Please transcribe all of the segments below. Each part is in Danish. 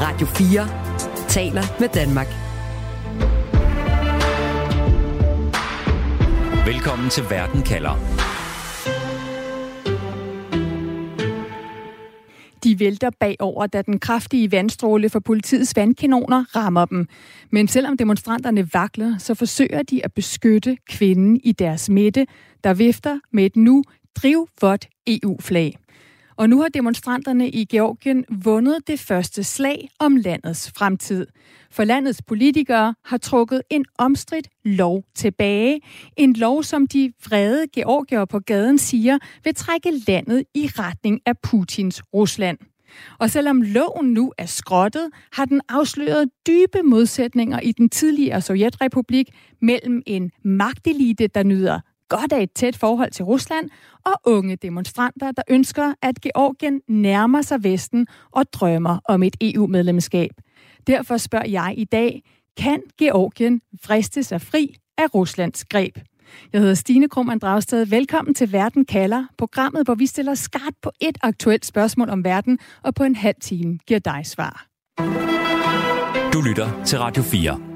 Radio 4 taler med Danmark. Velkommen til Verden kalder. De vælter bagover, da den kraftige vandstråle fra politiets vandkanoner rammer dem. Men selvom demonstranterne vakler, så forsøger de at beskytte kvinden i deres midte, der vifter med et nu drivvådt EU-flag. Og nu har demonstranterne i Georgien vundet det første slag om landets fremtid. For landets politikere har trukket en omstridt lov tilbage. En lov, som de vrede georgier på gaden siger, vil trække landet i retning af Putins Rusland. Og selvom loven nu er skrottet, har den afsløret dybe modsætninger i den tidligere Sovjetrepublik mellem en magtelite, der nyder godt af et tæt forhold til Rusland, og unge demonstranter, der ønsker, at Georgien nærmer sig Vesten og drømmer om et EU-medlemskab. Derfor spørger jeg i dag, kan Georgien friste sig fri af Ruslands greb? Jeg hedder Stine Krummernd Dragsted. Velkommen til Verden kalder, programmet, hvor vi stiller skarpt på et aktuelt spørgsmål om verden, og på en halv time giver dig svar. Du lytter til Radio 4.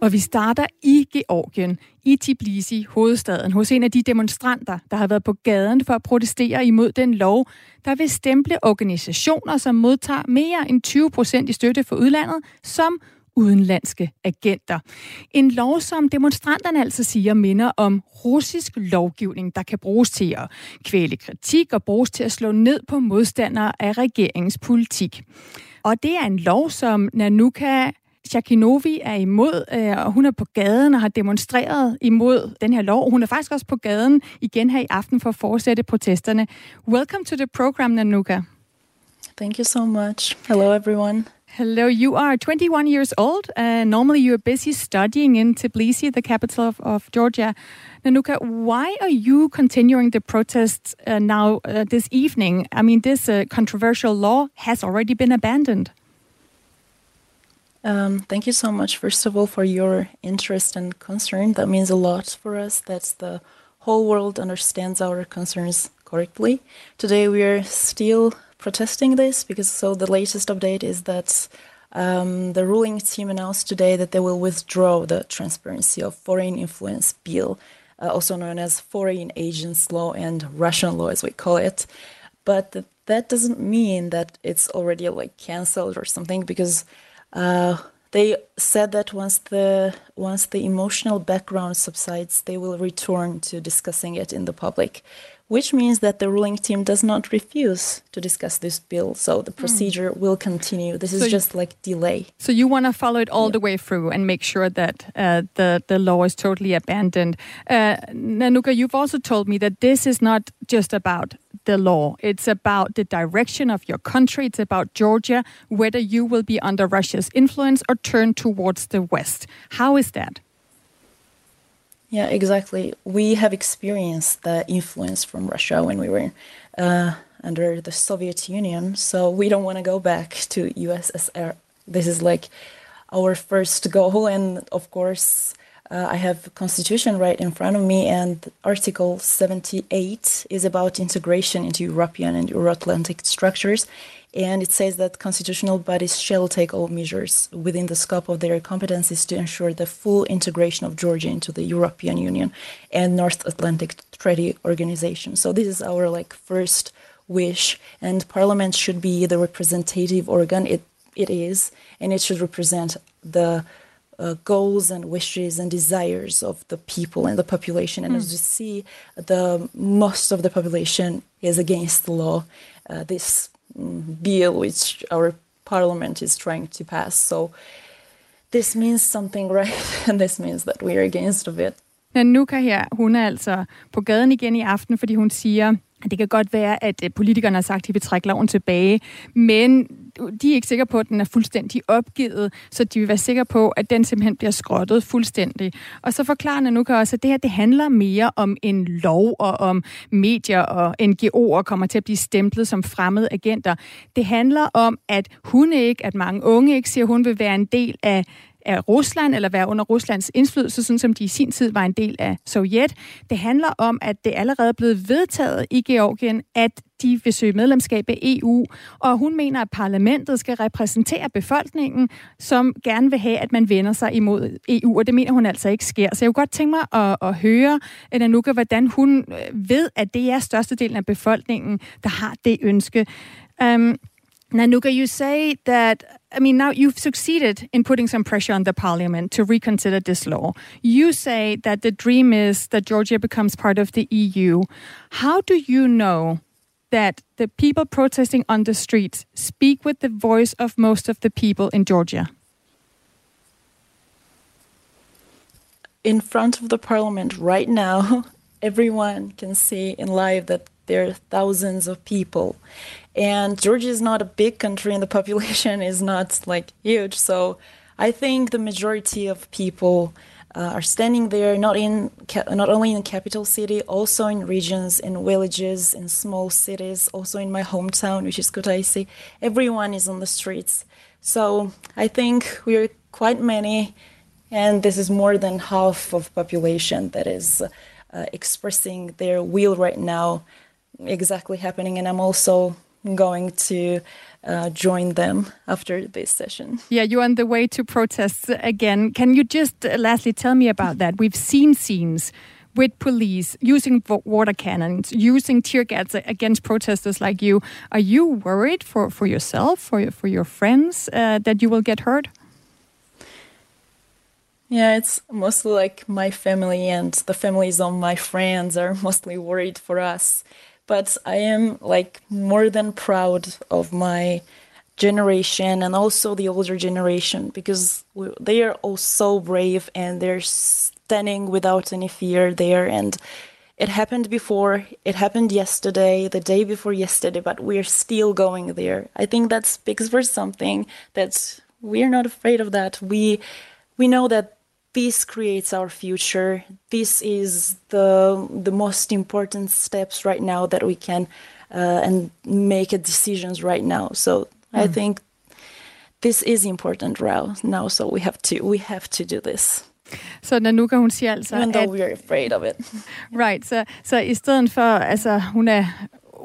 Og vi starter i Georgien, i Tbilisi, hovedstaden, hos en af de demonstranter, der har været på gaden for at protestere imod den lov, der vil stemple organisationer, som modtager mere end 20 procent i støtte for udlandet, som udenlandske agenter. En lov, som demonstranterne altså siger, minder om russisk lovgivning, der kan bruges til at kvæle kritik og bruges til at slå ned på modstandere af regeringens politik. Og det er en lov, som Nanuka Shakinovi er imod, øh, og hun er på gaden og har demonstreret imod den her lov. Hun er faktisk også på gaden igen her i aften for at fortsætte protesterne. Welcome to the program, Nanuka. Thank you so much. Hello, everyone. Hello, you are 21 years old. Uh, normally, you're busy studying in Tbilisi, the capital of, of Georgia. Nanuka, why are you continuing the protests uh, now uh, this evening? I mean, this uh, controversial law has already been abandoned. Um, thank you so much, first of all, for your interest and concern. That means a lot for us. That the whole world understands our concerns correctly. Today, we are still protesting this because so the latest update is that um, the ruling team announced today that they will withdraw the transparency of foreign influence bill, uh, also known as foreign agents law and Russian law, as we call it. But th- that doesn't mean that it's already like canceled or something because uh, they said that once the once the emotional background subsides, they will return to discussing it in the public, which means that the ruling team does not refuse to discuss this bill. So the procedure mm. will continue. This is just like delay. So you want to follow it all yeah. the way through and make sure that uh, the the law is totally abandoned. Uh, Nanuka, you've also told me that this is not just about the law. It's about the direction of your country. It's about Georgia, whether you will be under Russia's influence or turn towards the West. How is that? Yeah, exactly. We have experienced the influence from Russia when we were uh, under the Soviet Union, so we don't want to go back to USSR. This is like our first goal, and of course, Uh, I have constitution right in front of me, and Article 78 is about integration into European and Euro-Atlantic structures, and it says that constitutional bodies shall take all measures within the scope of their competencies to ensure the full integration of Georgia into the European Union and North Atlantic Treaty Organization. So this is our like first wish, and Parliament should be the representative organ. It it is, and it should represent the uh, goals and wishes and desires of the people and the population. And mm. as you see, the most of the population is against the law. Uh, this mm, bill, which our parliament is trying to pass, so this means something, right? and this means that we are against of it. Nanuka her, hun er altså på gaden igen i aften, fordi hun siger, det kan godt være, at øh, politikerne har sagt, at de vil trække loven tilbage, men de er ikke sikre på, at den er fuldstændig opgivet, så de vil være sikre på, at den simpelthen bliver skrottet fuldstændig. Og så forklarer Nanuka også, at det her det handler mere om en lov og om medier og NGO'er kommer til at blive stemplet som fremmede agenter. Det handler om, at hun ikke, at mange unge ikke siger, at hun vil være en del af af Rusland, eller være under Ruslands indflydelse, sådan som de i sin tid var en del af Sovjet. Det handler om, at det allerede er blevet vedtaget i Georgien, at de vil søge medlemskab af EU, og hun mener, at parlamentet skal repræsentere befolkningen, som gerne vil have, at man vender sig imod EU, og det mener hun altså ikke sker. Så jeg kunne godt tænke mig at, at høre, Nanuka, hvordan hun øh, ved, at det er størstedelen af befolkningen, der har det ønske. Um, Nanuka, you say that, I mean, now you've succeeded in putting some pressure on the parliament to reconsider this law. You say that the dream is that Georgia becomes part of the EU. How do you know that the people protesting on the streets speak with the voice of most of the people in Georgia? In front of the parliament right now, everyone can see in live that there are thousands of people. And Georgia is not a big country and the population is not like huge. So I think the majority of people uh, are standing there, not in not only in the capital city, also in regions, in villages, in small cities, also in my hometown, which is Kutaisi. Everyone is on the streets. So I think we're quite many, and this is more than half of population that is uh, expressing their will right now, exactly happening. And I'm also going to uh, join them after this session. Yeah, you're on the way to protests again. Can you just uh, lastly tell me about that? We've seen scenes with police using water cannons, using tear gas against protesters like you. Are you worried for, for yourself, for, for your friends, uh, that you will get hurt? Yeah, it's mostly like my family and the families of my friends are mostly worried for us but I am like more than proud of my generation and also the older generation because they are all so brave and they're standing without any fear there. And it happened before it happened yesterday the day before yesterday but we're still going there. I think that speaks for something that we're not afraid of that. We we know that this creates our future. This is the the most important steps right now that we can uh, and make decisions right now. So mm. I think this is important right now. So we have to we have to do this. Så Nanuka, hun siger altså, Even though at, we're afraid of it. Right, så, så i stedet for, altså hun er,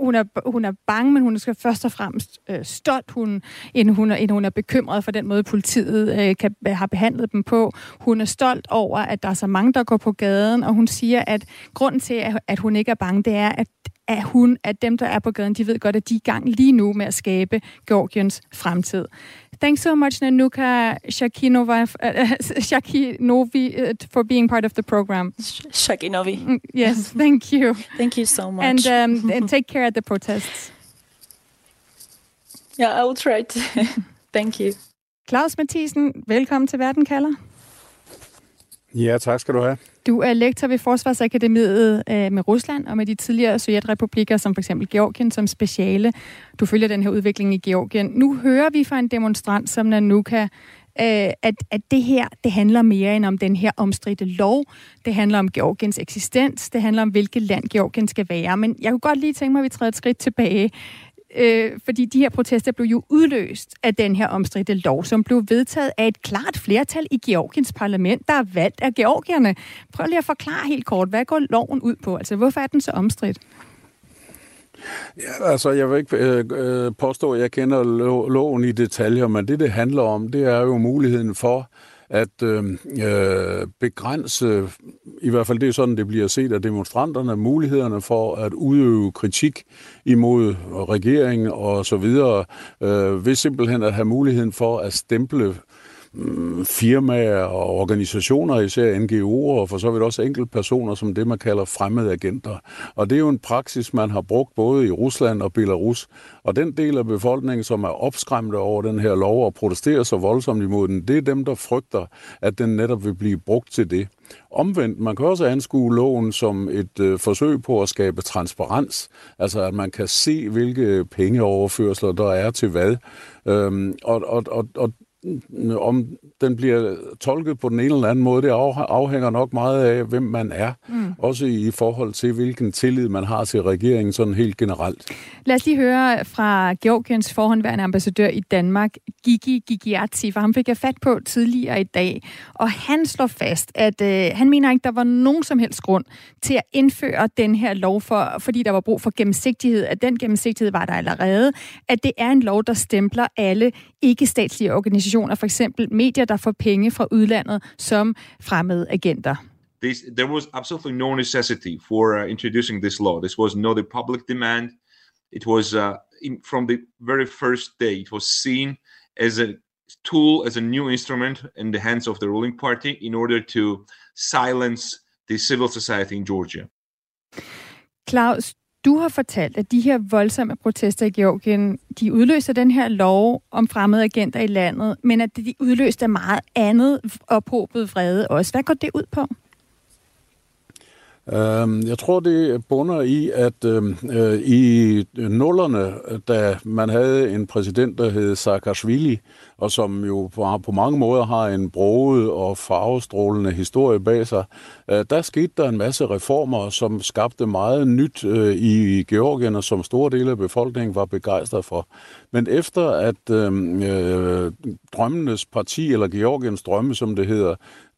hun er, hun er bange, men hun er først og fremmest øh, stolt, hun, end, hun er, end hun er bekymret for den måde, politiet øh, kan, har behandlet dem på. Hun er stolt over, at der er så mange, der går på gaden, og hun siger, at grunden til, at, at hun ikke er bange, det er, at at hun, at dem, der er på gaden, de ved godt, at de er i gang lige nu med at skabe Georgiens fremtid. Thanks so much, Nanuka Shakinova, uh, Shakinovi, uh, for being part of the program. Shakinovi. Mm, yes, thank you. thank you so much. And, um, and take care at the protests. Yeah, I will try to. thank you. Claus Mathisen, velkommen til Verden kalder. Ja, tak skal du have. Du er lektor ved Forsvarsakademiet øh, med Rusland og med de tidligere sovjetrepublikker, som for eksempel Georgien, som speciale. Du følger den her udvikling i Georgien. Nu hører vi fra en demonstrant som Nanuka, øh, at, at det her, det handler mere end om den her omstridte lov. Det handler om Georgiens eksistens. Det handler om, hvilket land Georgien skal være. Men jeg kunne godt lige tænke mig, at vi træder et skridt tilbage øh, fordi de her protester blev jo udløst af den her omstridte lov, som blev vedtaget af et klart flertal i Georgiens parlament, der er valgt af georgierne. Prøv lige at forklare helt kort, hvad går loven ud på? Altså, hvorfor er den så omstridt? Ja, altså, jeg vil ikke øh, øh påstå, at jeg kender loven i detaljer, men det, det handler om, det er jo muligheden for, at øhm, øh, begrænse, i hvert fald det er sådan, det bliver set af demonstranterne, mulighederne for at udøve kritik imod regeringen og så videre, øh, ved simpelthen at have muligheden for at stemple Mm, firmaer og organisationer, især NGO'er og for så vidt også enkeltpersoner som det, man kalder fremmede agenter. Og det er jo en praksis, man har brugt både i Rusland og Belarus. Og den del af befolkningen, som er opskræmte over den her lov og protesterer så voldsomt imod den, det er dem, der frygter, at den netop vil blive brugt til det. Omvendt, man kan også anskue loven som et øh, forsøg på at skabe transparens, altså at man kan se, hvilke pengeoverførsler der er til hvad. Øhm, og, og, og, og om den bliver tolket på den ene eller anden måde, det afhænger nok meget af, hvem man er. Mm. Også i forhold til, hvilken tillid man har til regeringen sådan helt generelt. Lad os lige høre fra Georgiens forhåndværende ambassadør i Danmark, Gigi Gigiati, for ham fik jeg fat på tidligere i dag. Og han slår fast, at øh, han mener ikke, der var nogen som helst grund til at indføre den her lov, for, fordi der var brug for gennemsigtighed. At den gennemsigtighed var der allerede. At det er en lov, der stempler alle ikke-statslige organisationer, for eksempel medier, der får penge fra udlandet som fremmede agenter. This, there was absolutely no necessity for uh, introducing this law. This was not a public demand. It was uh, in, from the very first day. It was seen as a tool, as a new instrument in the hands of the ruling party in order to silence the civil society in Georgia. Klaus, Du har fortalt, at de her voldsomme protester i Georgien, de udløser den her lov om fremmede agenter i landet, men at de udløste meget andet ophobet vrede også. Hvad går det ud på? Øh, jeg tror, det bunder i, at øhm, øh, i nullerne, da man havde en præsident, der hed Saakashvili, og som jo på, på mange måder har en broget og farvestrålende historie bag sig, øh, der skete der en masse reformer, som skabte meget nyt øh, i Georgien, og som store dele af befolkningen var begejstret for. Men efter at øhm, øh, drømmenes parti, eller Georgiens drømme, som det hedder,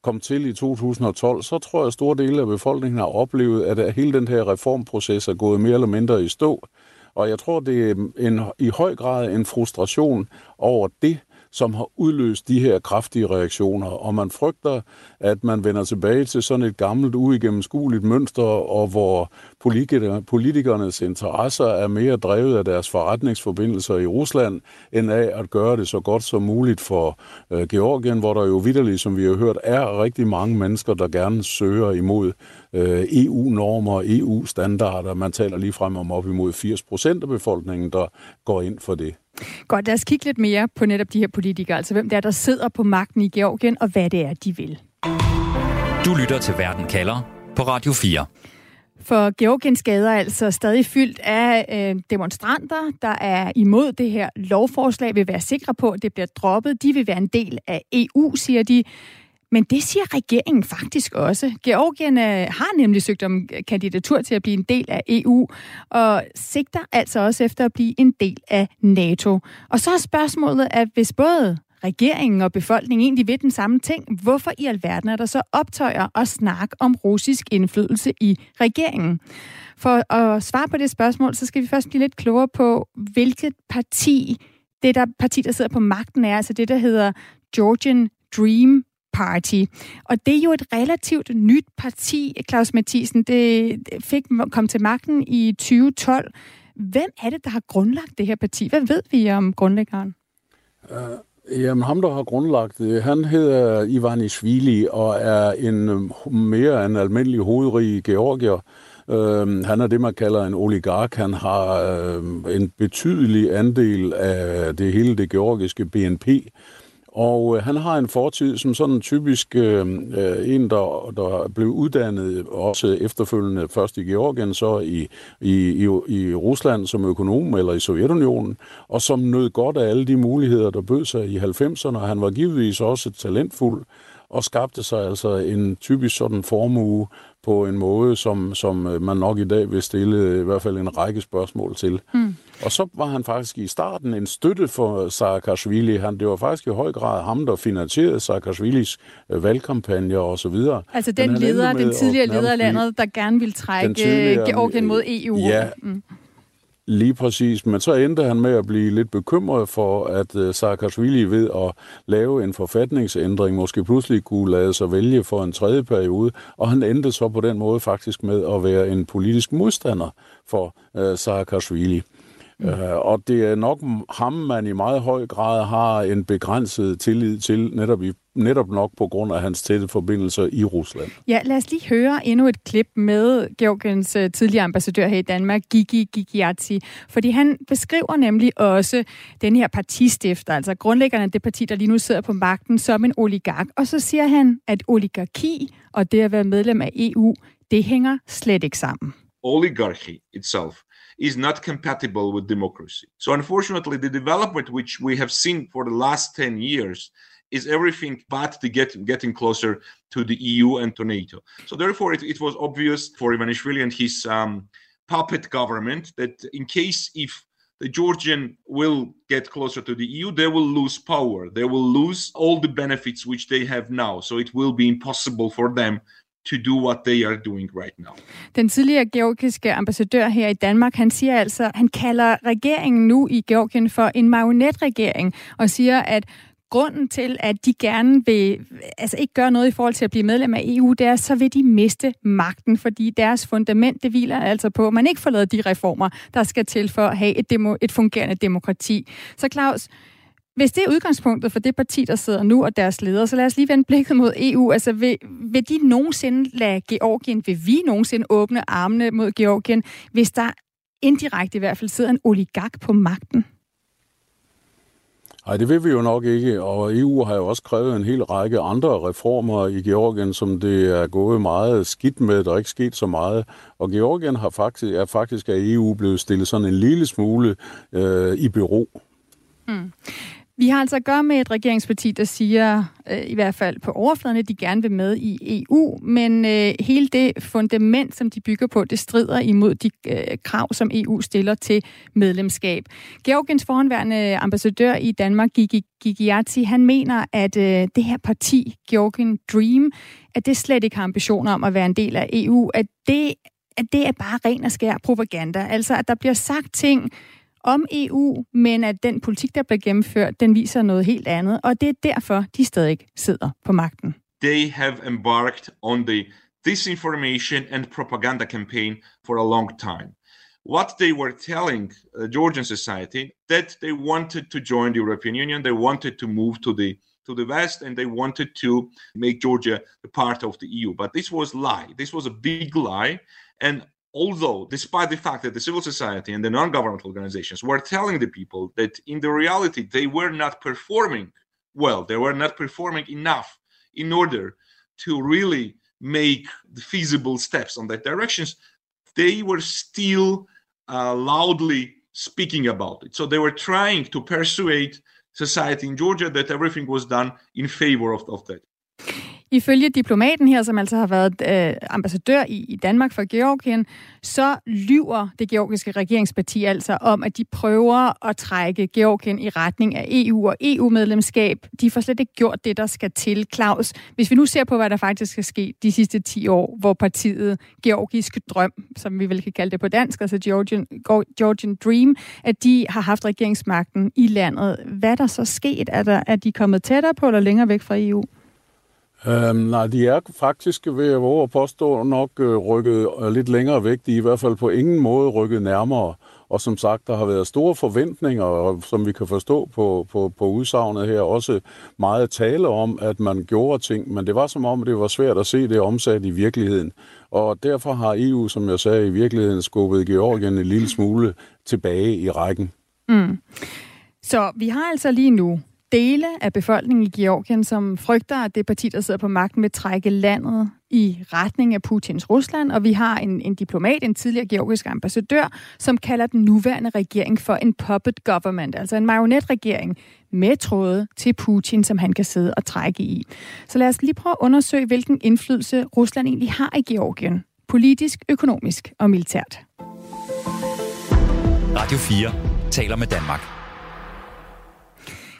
kom til i 2012, så tror jeg, at store dele af befolkningen har oplevet, at hele den her reformproces er gået mere eller mindre i stå. Og jeg tror, det er en, i høj grad en frustration over det, som har udløst de her kraftige reaktioner. Og man frygter, at man vender tilbage til sådan et gammelt, uigennemskueligt mønster, og hvor politikernes interesser er mere drevet af deres forretningsforbindelser i Rusland, end af at gøre det så godt som muligt for øh, Georgien, hvor der jo vidderligt, som vi har hørt, er rigtig mange mennesker, der gerne søger imod øh, EU-normer og e EU-standarder. Man taler lige frem om op imod 80 procent af befolkningen, der går ind for det. Godt, lad os kigge lidt mere på netop de her politikere, altså hvem det er, der sidder på magten i Georgien, og hvad det er, de vil. Du lytter til Verden kalder på Radio 4. For Georgiens gader er altså stadig fyldt af øh, demonstranter, der er imod det her lovforslag, vil være sikre på, at det bliver droppet. De vil være en del af EU, siger de. Men det siger regeringen faktisk også. Georgien øh, har nemlig søgt om kandidatur til at blive en del af EU, og sigter altså også efter at blive en del af NATO. Og så er spørgsmålet, at hvis både regeringen og befolkningen egentlig ved den samme ting, hvorfor i alverden er der så optøjer og snak om russisk indflydelse i regeringen? For at svare på det spørgsmål, så skal vi først blive lidt klogere på, hvilket parti det der parti, der sidder på magten, er altså det, der hedder Georgian Dream Party. Og det er jo et relativt nyt parti, Claus Mathisen. Det fik kom til magten i 2012. Hvem er det, der har grundlagt det her parti? Hvad ved vi om grundlæggeren? Uh, jamen, ham, der har grundlagt det, han hedder Ivanishvili og er en øhm, mere end almindelig hovedrig georgier. Uh, han er det, man kalder en oligark. Han har uh, en betydelig andel af det hele det georgiske BNP. Og øh, han har en fortid som sådan typisk øh, øh, en, der, der blev uddannet også efterfølgende først i Georgien, så i, i, i, i Rusland som økonom eller i Sovjetunionen, og som nød godt af alle de muligheder, der bød sig i 90'erne. Han var givetvis også talentfuld og skabte sig altså en typisk sådan formue på en måde, som, som øh, man nok i dag vil stille øh, i hvert fald en række spørgsmål til. Mm. Og så var han faktisk i starten en støtte for Saakashvili. Han, det var faktisk i høj grad ham, der finansierede Saakashvilis øh, valgkampagner og så videre. Altså den leder, den tidligere leder af landet, der gerne ville trække Georgien mod EU. Ja, mm. Lige præcis, men så endte han med at blive lidt bekymret for, at Saakashvili ved at lave en forfatningsændring måske pludselig kunne lade sig vælge for en tredje periode, og han endte så på den måde faktisk med at være en politisk modstander for uh, Saakashvili. Mm. Uh, og det er nok ham, man i meget høj grad har en begrænset tillid til, netop, i, netop nok på grund af hans tætte forbindelser i Rusland. Ja, lad os lige høre endnu et klip med Georgiens uh, tidligere ambassadør her i Danmark, Gigi Gigiati, fordi han beskriver nemlig også den her partistifter, altså grundlæggerne af det parti, der lige nu sidder på magten, som en oligark. Og så siger han, at oligarki og det at være medlem af EU, det hænger slet ikke sammen. Oligarchy itself is not compatible with democracy. So, unfortunately, the development which we have seen for the last 10 years is everything but the get, getting closer to the EU and to NATO. So, therefore, it, it was obvious for Ivanishvili and his um, puppet government that in case if the Georgian will get closer to the EU, they will lose power. They will lose all the benefits which they have now. So it will be impossible for them to do what they are doing right now. Den tidligere georgiske ambassadør her i Danmark, han siger altså, han kalder regeringen nu i Georgien for en marionetregering og siger, at grunden til, at de gerne vil altså ikke gøre noget i forhold til at blive medlem af EU, det er, så vil de miste magten, fordi deres fundament, det hviler altså på, at man ikke får lavet de reformer, der skal til for at have et, demo, et fungerende demokrati. Så Claus, hvis det er udgangspunktet for det parti, der sidder nu, og deres ledere, så lad os lige vende blikket mod EU. Altså, vil, vil de nogensinde lade Georgien, vil vi nogensinde åbne armene mod Georgien, hvis der indirekte i hvert fald sidder en oligark på magten? Nej, det vil vi jo nok ikke, og EU har jo også krævet en hel række andre reformer i Georgien, som det er gået meget skidt med, der er ikke sket så meget. Og Georgien har faktisk, er faktisk af EU blevet stillet sådan en lille smule øh, i bero. Mm. Vi har altså at gøre med et regeringsparti, der siger, øh, i hvert fald på overfladen, at de gerne vil med i EU, men øh, hele det fundament, som de bygger på, det strider imod de øh, krav, som EU stiller til medlemskab. Georgiens forhåndværende ambassadør i Danmark, Gigi Gigiati, han mener, at øh, det her parti, Georgian Dream, at det slet ikke har ambitioner om at være en del af EU, at det, at det er bare ren og skær propaganda. Altså, at der bliver sagt ting, om EU, men at den politik, der bliver gennemført, den viser noget helt andet, og det er derfor, de stadig sidder på magten. They have embarked on the disinformation and propaganda campaign for a long time. What they were telling the Georgian society that they wanted to join the European Union, they wanted to move to the to the west and they wanted to make Georgia a part of the EU. But this was lie. This was a big lie. And although despite the fact that the civil society and the non-governmental organizations were telling the people that in the reality they were not performing well they were not performing enough in order to really make the feasible steps on that directions they were still uh, loudly speaking about it. So they were trying to persuade society in georgia that everything was done in favor of, of that Ifølge diplomaten her, som altså har været øh, ambassadør i, i Danmark for Georgien, så lyver det georgiske regeringsparti altså om, at de prøver at trække Georgien i retning af EU og EU-medlemskab. De får slet ikke gjort det, der skal til. Claus, hvis vi nu ser på, hvad der faktisk skal ske de sidste 10 år, hvor partiet Georgisk Drøm, som vi vel kan kalde det på dansk, altså Georgian, Georgian Dream, at de har haft regeringsmagten i landet. Hvad er der så sket? Er, der, er de kommet tættere på eller længere væk fra EU? Øhm, nej, de er faktisk ved jeg våge at påstå nok øh, rykket øh, lidt længere væk. De er i hvert fald på ingen måde rykket nærmere. Og som sagt, der har været store forventninger, og som vi kan forstå på, på, på udsagnet her, også meget tale om, at man gjorde ting, men det var som om, det var svært at se det omsat i virkeligheden. Og derfor har EU, som jeg sagde, i virkeligheden skubbet Georgien en lille smule tilbage i rækken. Mm. Så vi har altså lige nu dele af befolkningen i Georgien, som frygter, at det parti, der sidder på magten, vil trække landet i retning af Putins Rusland, og vi har en, en diplomat, en tidligere georgisk ambassadør, som kalder den nuværende regering for en puppet government, altså en marionetregering med tråde til Putin, som han kan sidde og trække i. Så lad os lige prøve at undersøge, hvilken indflydelse Rusland egentlig har i Georgien, politisk, økonomisk og militært. Radio 4 taler med Danmark.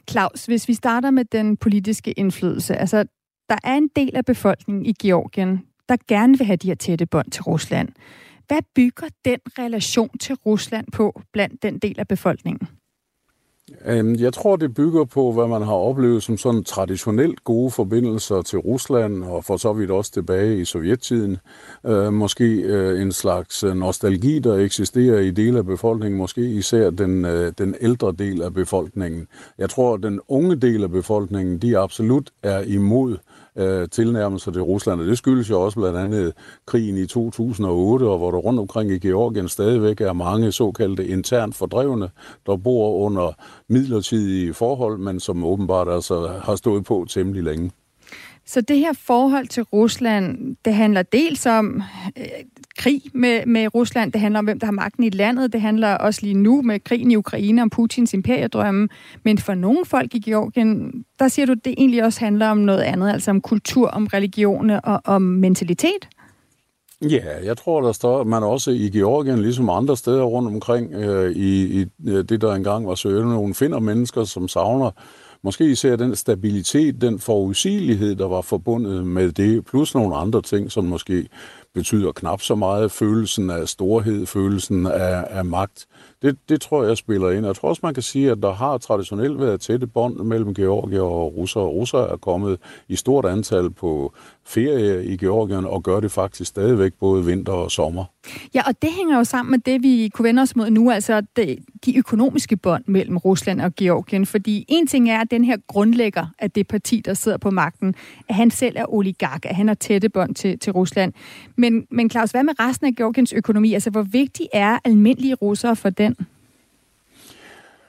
Claus, hvis vi starter med den politiske indflydelse, altså der er en del af befolkningen i Georgien, der gerne vil have de her tætte bånd til Rusland. Hvad bygger den relation til Rusland på blandt den del af befolkningen? Øhm, jeg tror, det bygger på, hvad man har oplevet som sådan traditionelt gode forbindelser til Rusland, og for så vidt også tilbage i sovjettiden. Øh, måske øh, en slags øh, nostalgi, der eksisterer i dele af befolkningen, måske især den, den ældre del af befolkningen. Jeg tror, at den unge del af befolkningen, de absolut er imod øh, Øh, tilnærmelser til Rusland. Og det skyldes jo også blandt andet krigen i 2008, og hvor der rundt omkring i Georgien stadigvæk er mange såkaldte internt fordrevne, der bor under midlertidige forhold, men som åbenbart altså har stået på temmelig længe. Så det her forhold til Rusland, det handler dels om øh, krig med, med Rusland, det handler om, hvem der har magten i landet, det handler også lige nu med krigen i Ukraine om Putins imperiedrømme, men for nogle folk i Georgien, der siger du, det egentlig også handler om noget andet, altså om kultur, om religion og om mentalitet? Ja, jeg tror, der står, man også i Georgien, ligesom andre steder rundt omkring øh, i, i øh, det, der engang var Sønderjylland, finder mennesker, som savner måske især den stabilitet, den forudsigelighed, der var forbundet med det, plus nogle andre ting, som måske betyder knap så meget. Følelsen af storhed, følelsen af, af magt. Det, det tror jeg spiller ind. Jeg tror også, man kan sige, at der har traditionelt været tætte bånd mellem Georgier og russer. Russer er kommet i stort antal på ferie i Georgien og gør det faktisk stadigvæk både vinter og sommer. Ja, og det hænger jo sammen med det, vi kunne vende os mod nu, altså det, de økonomiske bånd mellem Rusland og Georgien. Fordi en ting er, at den her grundlægger af det parti, der sidder på magten, at han selv er oligark, at han har tætte bånd til, til Rusland. Men, men Claus, hvad med resten af Georgiens økonomi? Altså, hvor vigtig er almindelige russere for den?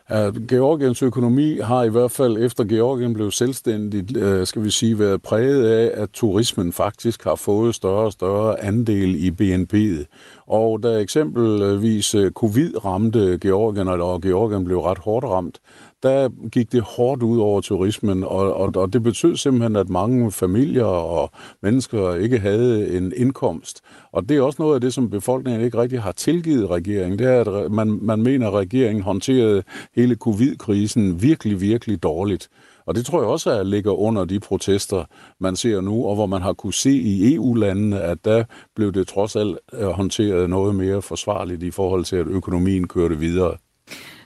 At Georgiens økonomi har i hvert fald efter Georgien blev selvstændigt, øh, skal vi sige, været præget af, at turismen faktisk har fået større og større andel i BNP'et. Og da eksempelvis øh, covid ramte Georgien, og Georgien blev ret hårdt ramt, der gik det hårdt ud over turismen, og, og, og det betød simpelthen, at mange familier og mennesker ikke havde en indkomst. Og det er også noget af det, som befolkningen ikke rigtig har tilgivet regeringen. Det er, at man, man mener, at regeringen håndterede hele covid-krisen virkelig, virkelig dårligt. Og det tror jeg også at ligger under de protester, man ser nu, og hvor man har kunne se i EU-landene, at der blev det trods alt øh, håndteret noget mere forsvarligt i forhold til, at økonomien kørte videre.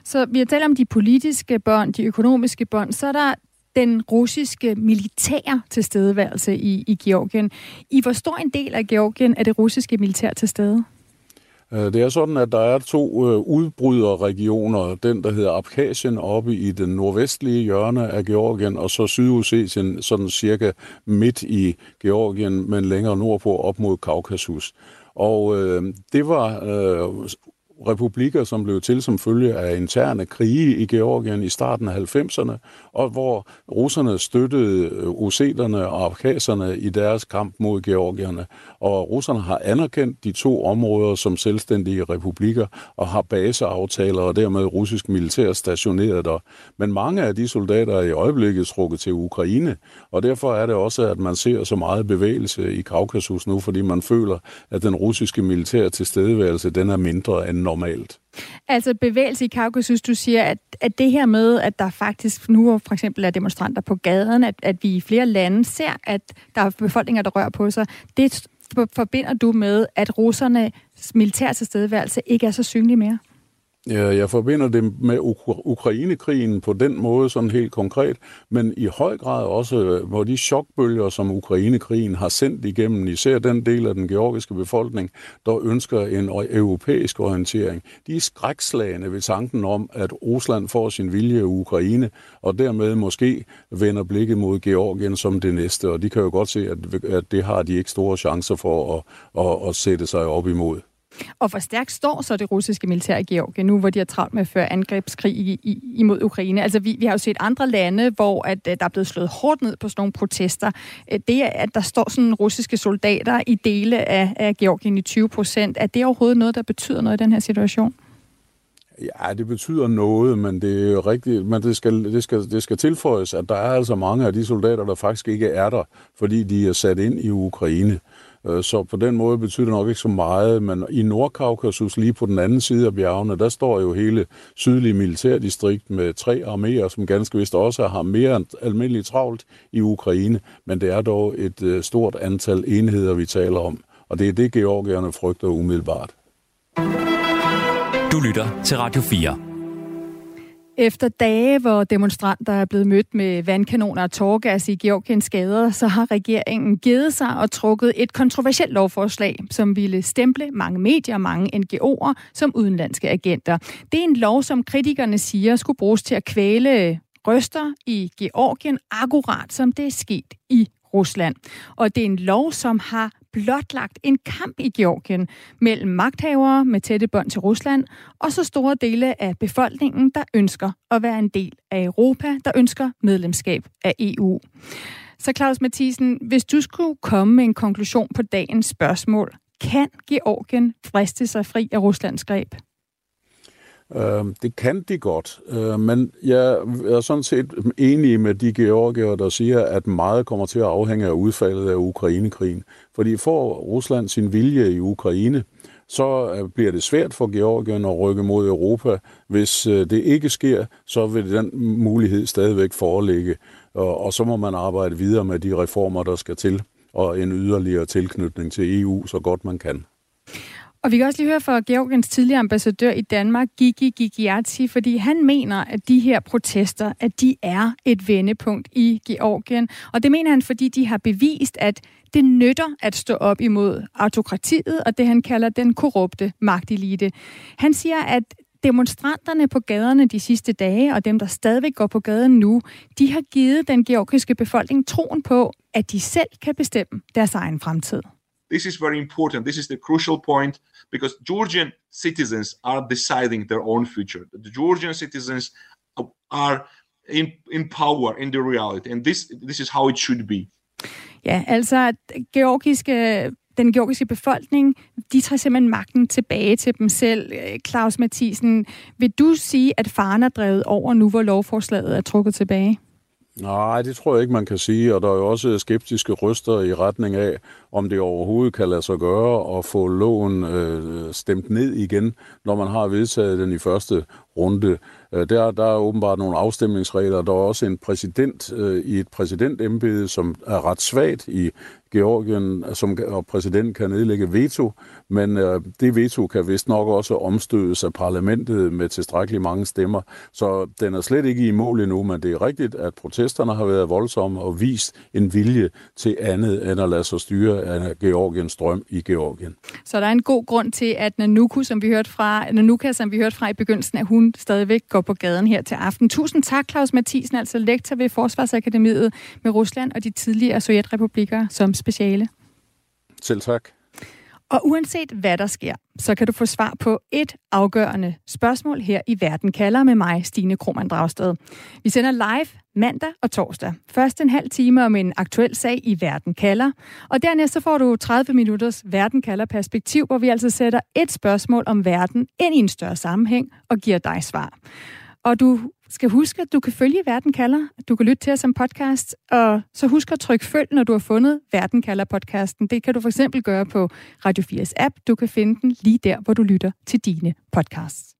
Så vi har talt om de politiske bånd, de økonomiske bånd, så er der den russiske militære tilstedeværelse i, i Georgien. I hvor stor en del af Georgien er det russiske militær til stede? Øh, det er sådan, at der er to øh, udbryderregioner. Den, der hedder Abkhazien oppe i den nordvestlige hjørne af Georgien, og så Sydossetien sådan cirka midt i Georgien, men længere nordpå op mod Kaukasus. Og øh, det var øh, republikker, som blev til som følge af interne krige i Georgien i starten af 90'erne, og hvor russerne støttede øh, oseterne og abkhazerne i deres kamp mod georgierne. Og russerne har anerkendt de to områder som selvstændige republikker og har baseaftaler og dermed russisk militær stationeret der. Men mange af de soldater er i øjeblikket trukket til Ukraine, og derfor er det også, at man ser så meget bevægelse i Kaukasus nu, fordi man føler, at den russiske militære tilstedeværelse den er mindre end normalt. Altså bevægelse i Kaukasus, du siger, at, at det her med, at der faktisk nu for eksempel er demonstranter på gaden, at, at vi i flere lande ser, at der er befolkninger, der rører på sig, det forbinder du med, at russernes militær tilstedeværelse ikke er så synlig mere? Ja, jeg forbinder det med Ukrainekrigen på den måde, sådan helt konkret, men i høj grad også, øh, hvor de chokbølger, som Ukrainekrigen har sendt igennem, især den del af den georgiske befolkning, der ønsker en europæisk orientering. De er skrækslagende ved tanken om, at Rusland får sin vilje i Ukraine, og dermed måske vender blikket mod Georgien som det næste, og de kan jo godt se, at det har de ikke store chancer for at, at, at sætte sig op imod. Og hvor stærkt står så det russiske militær i Georgien nu, hvor de har travlt med at føre angrebskrig i, i, imod Ukraine? Altså, vi, vi har jo set andre lande, hvor at, øh, der er blevet slået hårdt ned på sådan nogle protester. Øh, det, at der står sådan russiske soldater i dele af, af Georgien i 20 procent, er det overhovedet noget, der betyder noget i den her situation? Ja, det betyder noget, men det er jo rigtigt, men det skal, det, skal, det skal tilføjes, at der er altså mange af de soldater, der faktisk ikke er der, fordi de er sat ind i Ukraine. Øh, så på den måde betyder det nok ikke så meget, men i Nordkaukasus, lige på den anden side af bjergene, der står jo hele sydlige militærdistrikt med tre arméer, som ganske vist også har mere end almindeligt travlt i Ukraine, men det er dog et øh, stort antal enheder, vi taler om, og det er det, georgierne frygter umiddelbart. Du lytter til Radio 4. Efter dage, hvor demonstranter er blevet mødt med vandkanoner og tårgas i Georgiens gader, så har regeringen givet sig og trukket et kontroversielt lovforslag, som ville stemple mange medier og mange NGO'er som udenlandske agenter. Det er en lov, som kritikerne siger skulle bruges til at kvæle røster i Georgien, akkurat som det er sket i Rusland. Og det er en lov, som har blotlagt en kamp i Georgien mellem magthavere med tætte bånd til Rusland og så store dele af befolkningen, der ønsker at være en del af Europa, der ønsker medlemskab af EU. Så Claus Mathisen, hvis du skulle komme med en konklusion på dagens spørgsmål, kan Georgien friste sig fri af Ruslands greb? Øh, det kan de godt, øh, men jeg er sådan set enig med de georgier, der siger, at meget kommer til at afhænge af udfaldet af Ukrainekrigen. Fordi får Rusland sin vilje i Ukraine, så øh, bliver det svært for Georgien at rykke mod Europa. Hvis øh, det ikke sker, så vil den mulighed stadigvæk foreligge, og, og så må man arbejde videre med de reformer, der skal til, og en yderligere tilknytning til EU, så godt man kan. Og vi kan også lige høre fra Georgiens tidligere ambassadør i Danmark, Gigi Gigiati, fordi han mener, at de her protester, at de er et vendepunkt i Georgien. Og det mener han, fordi de har bevist, at det nytter at stå op imod autokratiet og det, han kalder den korrupte magtelite. Han siger, at demonstranterne på gaderne de sidste dage, og dem, der stadigvæk går på gaden nu, de har givet den georgiske befolkning troen på, at de selv kan bestemme deres egen fremtid. This is very important. This is the crucial point because Georgian citizens are deciding their own future. The Georgian citizens are in, in power in the reality, and this this is how it should be. Ja, altså georgiske den georgiske befolkning, de tager simpelthen magten tilbage til dem selv. Claus Mathisen, vil du sige, at faren er drevet over nu, hvor lovforslaget er trukket tilbage? Nej, det tror jeg ikke, man kan sige, og der er jo også skeptiske ryster i retning af, om det overhovedet kan lade sig gøre at få loven øh, stemt ned igen, når man har vedtaget den i første runde. Øh, der, der er åbenbart nogle afstemningsregler. Der er også en præsident øh, i et præsidentembede, som er ret svagt i Georgien, øh, som, og præsidenten kan nedlægge veto, men øh, det veto kan vist nok også omstødes af parlamentet med tilstrækkelig mange stemmer. Så den er slet ikke i mål endnu, men det er rigtigt, at protesterne har været voldsomme og vist en vilje til andet end at lade sig styre af Georgiens drøm i Georgien. Så der er en god grund til, at Nanuku, som vi hørte fra, Nanuka, som vi hørte fra i begyndelsen, at hun stadigvæk går på gaden her til aften. Tusind tak, Claus Mathisen, altså lektor ved Forsvarsakademiet med Rusland og de tidligere sovjetrepublikker som speciale. Selv tak. Og uanset hvad der sker, så kan du få svar på et afgørende spørgsmål her i Verden kalder med mig, Stine Krohmann Dragsted. Vi sender live mandag og torsdag. Først en halv time om en aktuel sag i Verden kalder, og dernæst så får du 30 minutters Verden kalder perspektiv, hvor vi altså sætter et spørgsmål om verden ind i en større sammenhæng og giver dig svar. Og du skal huske, at du kan følge Verden kalder. Du kan lytte til os som podcast, og så husk at trykke følg, når du har fundet Verden kalder podcasten. Det kan du for eksempel gøre på Radio 4's app. Du kan finde den lige der, hvor du lytter til dine podcasts.